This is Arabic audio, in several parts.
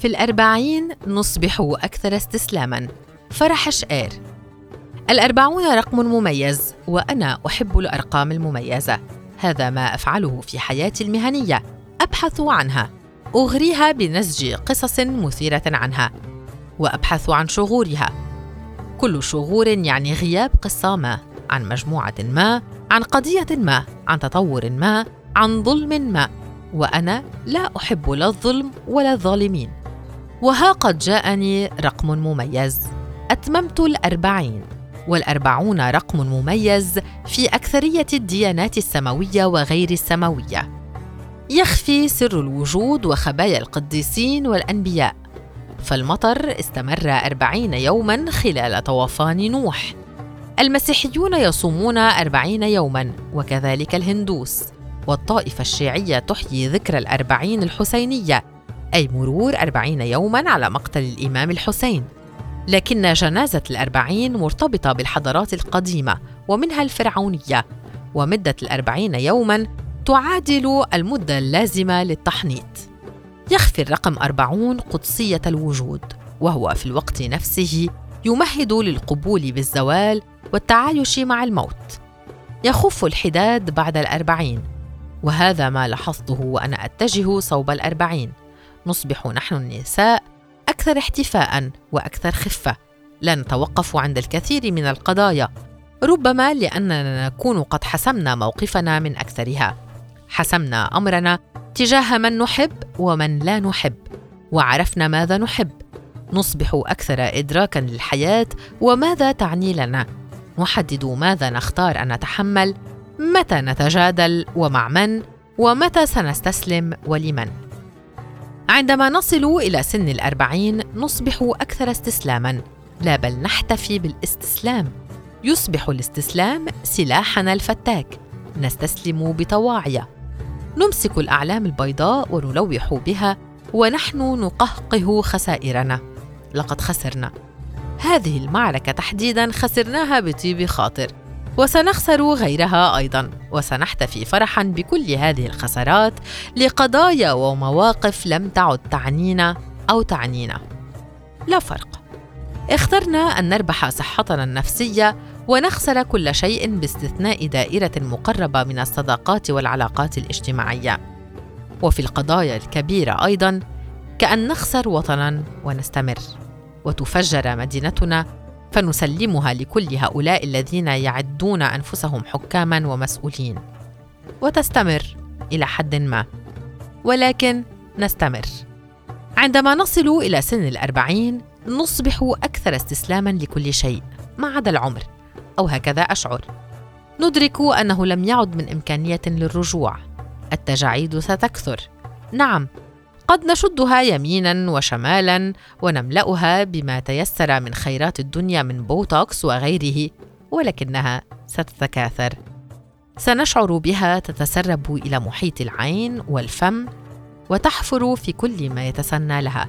في الأربعين نصبح أكثر استسلاماً. فرح شقير. الأربعون رقم مميز وأنا أحب الأرقام المميزة. هذا ما أفعله في حياتي المهنية. أبحث عنها. أغريها بنسج قصص مثيرة عنها. وأبحث عن شغورها. كل شغور يعني غياب قصة ما عن مجموعة ما عن قضية ما عن تطور ما عن ظلم ما. وأنا لا أحب لا الظلم ولا الظالمين. وها قد جاءني رقم مميز. أتممت الأربعين والأربعون رقم مميز في أكثرية الديانات السماوية وغير السماوية. يخفي سر الوجود وخبايا القديسين والأنبياء. فالمطر استمر أربعين يوما خلال طوفان نوح. المسيحيون يصومون أربعين يوما وكذلك الهندوس. والطائفة الشيعية تحيي ذكرى الأربعين الحسينية. أي مرور أربعين يوما على مقتل الإمام الحسين. لكن جنازة الأربعين مرتبطة بالحضارات القديمة ومنها الفرعونية ومدة الأربعين يوما تعادل المدة اللازمة للتحنيط. يخفي الرقم أربعون قدسية الوجود وهو في الوقت نفسه يمهد للقبول بالزوال والتعايش مع الموت. يخف الحداد بعد الأربعين وهذا ما لاحظته وأنا أتجه صوب الأربعين. نصبح نحن النساء أكثر احتفاء وأكثر خفة. لا نتوقف عند الكثير من القضايا ربما لأننا نكون قد حسمنا موقفنا من أكثرها. حسمنا أمرنا تجاه من نحب ومن لا نحب وعرفنا ماذا نحب. نصبح أكثر ادراكا للحياة وماذا تعني لنا. نحدد ماذا نختار أن نتحمل متى نتجادل ومع من ومتى سنستسلم ولمن. عندما نصل إلى سن الأربعين نصبح أكثر استسلاما. لا بل نحتفي بالاستسلام. يصبح الاستسلام سلاحنا الفتاك. نستسلم بطواعيه نمسك الأعلام البيضاء ونلوح بها ونحن نقهقه خسائرنا. لقد خسرنا. هذه المعركة تحديدا خسرناها بطيب خاطر. وسنخسر غيرها أيضا وسنحتفي فرحا بكل هذه الخسارات لقضايا ومواقف لم تعد تعنينا أو تعنينا. لا فرق. اخترنا أن نربح صحتنا النفسية ونخسر كل شيء باستثناء دائرة مقربة من الصداقات والعلاقات الاجتماعية. وفي القضايا الكبيرة أيضا كأن نخسر وطنا ونستمر. وتفجر مدينتنا فنسلمها لكل هؤلاء الذين يعدون أنفسهم حكاما ومسؤولين. وتستمر إلى حد ما. ولكن نستمر. عندما نصل إلى سن الأربعين نصبح أكثر استسلاما لكل شيء ما عدا العمر أو هكذا أشعر. ندرك أنه لم يعد من إمكانية للرجوع. التجاعيد ستكثر. نعم قد نشدها يمينا وشمالا ونملأها بما تيسر من خيرات الدنيا من بوتوكس وغيره ولكنها ستتكاثر. سنشعر بها تتسرب إلى محيط العين والفم وتحفر في كل ما يتسنى لها.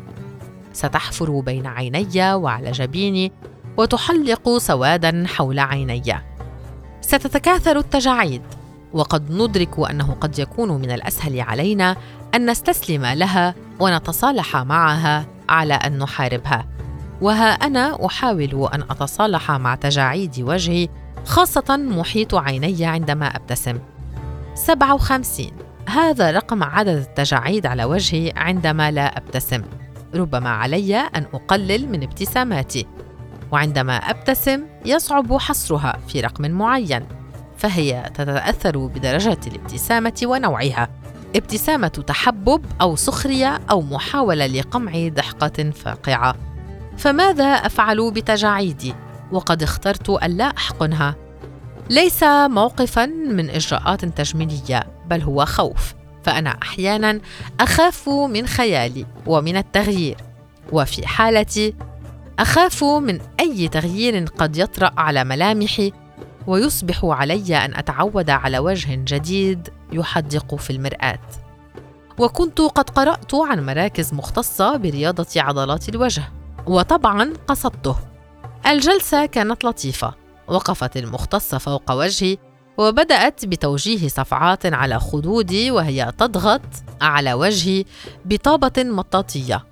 ستحفر بين عيني وعلى جبيني وتحلق سوادا حول عيني. ستتكاثر التجاعيد. وقد ندرك أنه قد يكون من الأسهل علينا أن نستسلم لها ونتصالح معها على أن نحاربها. وها أنا أحاول أن أتصالح مع تجاعيد وجهي خاصة محيط عيني عندما أبتسم. 57 هذا رقم عدد التجاعيد على وجهي عندما لا أبتسم. ربما علي أن أقلل من ابتساماتي. وعندما أبتسم يصعب حصرها في رقم معين. فهي تتأثر بدرجة الابتسامة ونوعها. ابتسامة تحبب أو سخرية أو محاولة لقمع ضحكه فاقعة. فماذا أفعل بتجاعيدي؟ وقد اخترت الا أحقنها. ليس موقفا من إجراءات تجميلية بل هو خوف. فأنا أحيانا أخاف من خيالي ومن التغيير. وفي حالتي أخاف من أي تغيير قد يطرأ على ملامحي ويصبح علي أن أتعود على وجه جديد يحدق في المرآة. وكنت قد قرأت عن مراكز مختصة برياضة عضلات الوجه وطبعا قصدته. الجلسة كانت لطيفة وقفت المختصة فوق وجهي وبدأت بتوجيه صفعات على خدودي وهي تضغط على وجهي بطابة مطاطية.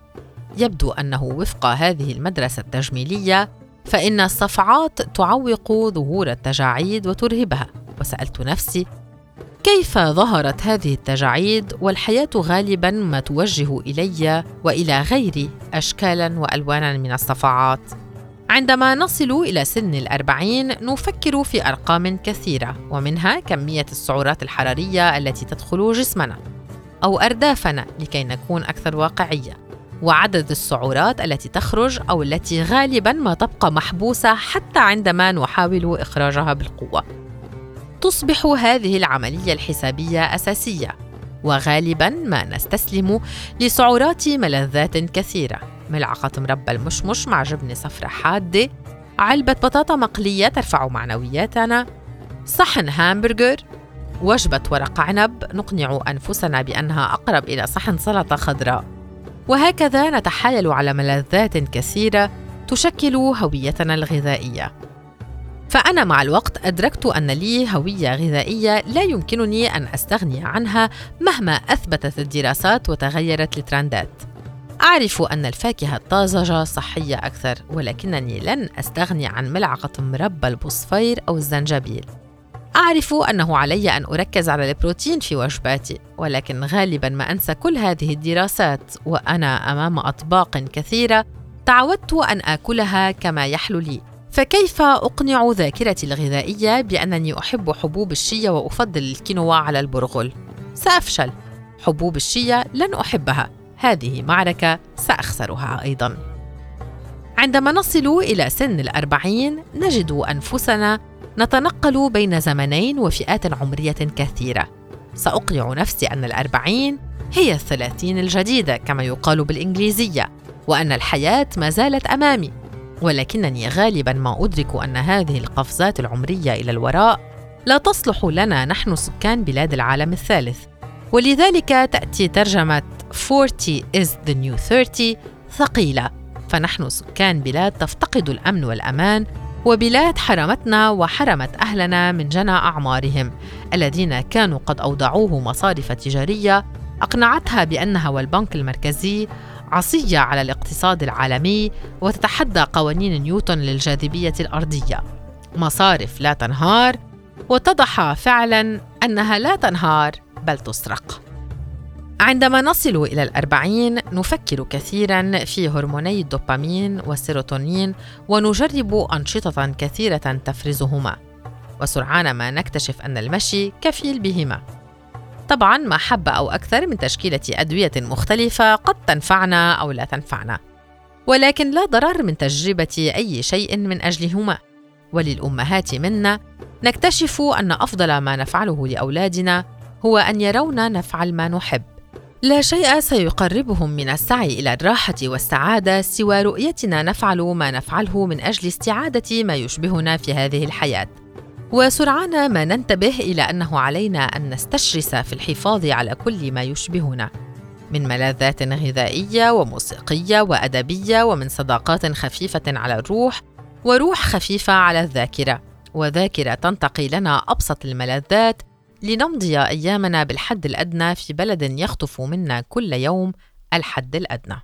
يبدو أنه وفق هذه المدرسة التجميلية فإن الصفعات تعوق ظهور التجاعيد وترهبها. وسألت نفسي كيف ظهرت هذه التجاعيد والحياة غالبا ما توجه إلي وإلى غيري اشكالا وألوانا من الصفعات؟ عندما نصل إلى سن الأربعين نفكر في أرقام كثيرة ومنها كمية السعرات الحرارية التي تدخل جسمنا أو أردافنا لكي نكون أكثر واقعية. وعدد السعرات التي تخرج أو التي غالبا ما تبقى محبوسة حتى عندما نحاول إخراجها بالقوة. تصبح هذه العملية الحسابية أساسية وغالبا ما نستسلم لسعرات ملذات كثيرة. ملعقة مربى المشمش مع جبنة صفرة حادة علبة بطاطا مقلية ترفع معنوياتنا صحن هامبرجر وجبة ورق عنب. نقنع أنفسنا بأنها أقرب إلى صحن سلطة خضراء. وهكذا نتحايل على ملذات كثيرة تشكل هويتنا الغذائية. فأنا مع الوقت أدركت أن لي هوية غذائية لا يمكنني أن أستغني عنها مهما أثبتت الدراسات وتغيرت الترندات. أعرف أن الفاكهة الطازجة صحية أكثر ولكنني لن أستغني عن ملعقة مربى البوصفير أو الزنجبيل. أعرف أنه علي أن أركز على البروتين في وجباتي ولكن غالبا ما أنسى كل هذه الدراسات وأنا أمام أطباق كثيرة تعودت أن آكلها كما يحلو لي. فكيف أقنع ذاكرتي الغذائية بأنني أحب حبوب الشيا وأفضل الكينوا على البرغل؟ سأفشل. حبوب الشيا لن أحبها. هذه معركة سأخسرها أيضاً. عندما نصل إلى سن الأربعين نجد أنفسنا نتنقل بين زمنين وفئات عمرية كثيرة. سأقنع نفسي أن الأربعين هي الثلاثين الجديدة كما يقال بالإنجليزية وأن الحياة ما زالت أمامي. ولكنني غالبا ما أدرك أن هذه القفزات العمرية إلى الوراء لا تصلح لنا نحن سكان بلاد العالم الثالث. ولذلك تأتي ترجمة 40 is the new 30 ثقيلة. فنحن سكان بلاد تفتقد الأمن والأمان وبلاد حرمتنا وحرمت أهلنا من جنى أعمارهم الذين كانوا قد أوضعوه مصارف تجارية أقنعتها بأنها والبنك المركزي عصية على الاقتصاد العالمي وتتحدى قوانين نيوتن للجاذبية الأرضية. مصارف لا تنهار واتضح فعلا أنها لا تنهار بل تسرق. عندما نصل إلى الأربعين نفكر كثيرا في هرموني الدوبامين والسيروتونين ونجرب أنشطة كثيرة تفرزهما. وسرعان ما نكتشف أن المشي كفيل بهما. طبعا ما حب أو أكثر من تشكيلة أدوية مختلفة قد تنفعنا أو لا تنفعنا. ولكن لا ضرر من تجربة أي شيء من أجلهما. وللأمهات منا نكتشف أن أفضل ما نفعله لأولادنا هو أن يرونا نفعل ما نحب. لا شيء سيقربهم من السعي إلى الراحة والسعادة سوى رؤيتنا نفعل ما نفعله من أجل استعادة ما يشبهنا في هذه الحياة. وسرعان ما ننتبه إلى أنه علينا أن نستشرس في الحفاظ على كل ما يشبهنا. من ملاذات غذائية وموسيقية وأدبية ومن صداقات خفيفة على الروح وروح خفيفة على الذاكرة. وذاكرة تنتقي لنا أبسط الملاذات لنمضي أيامنا بالحد الأدنى في بلد يخطف منا كل يوم الحد الأدنى.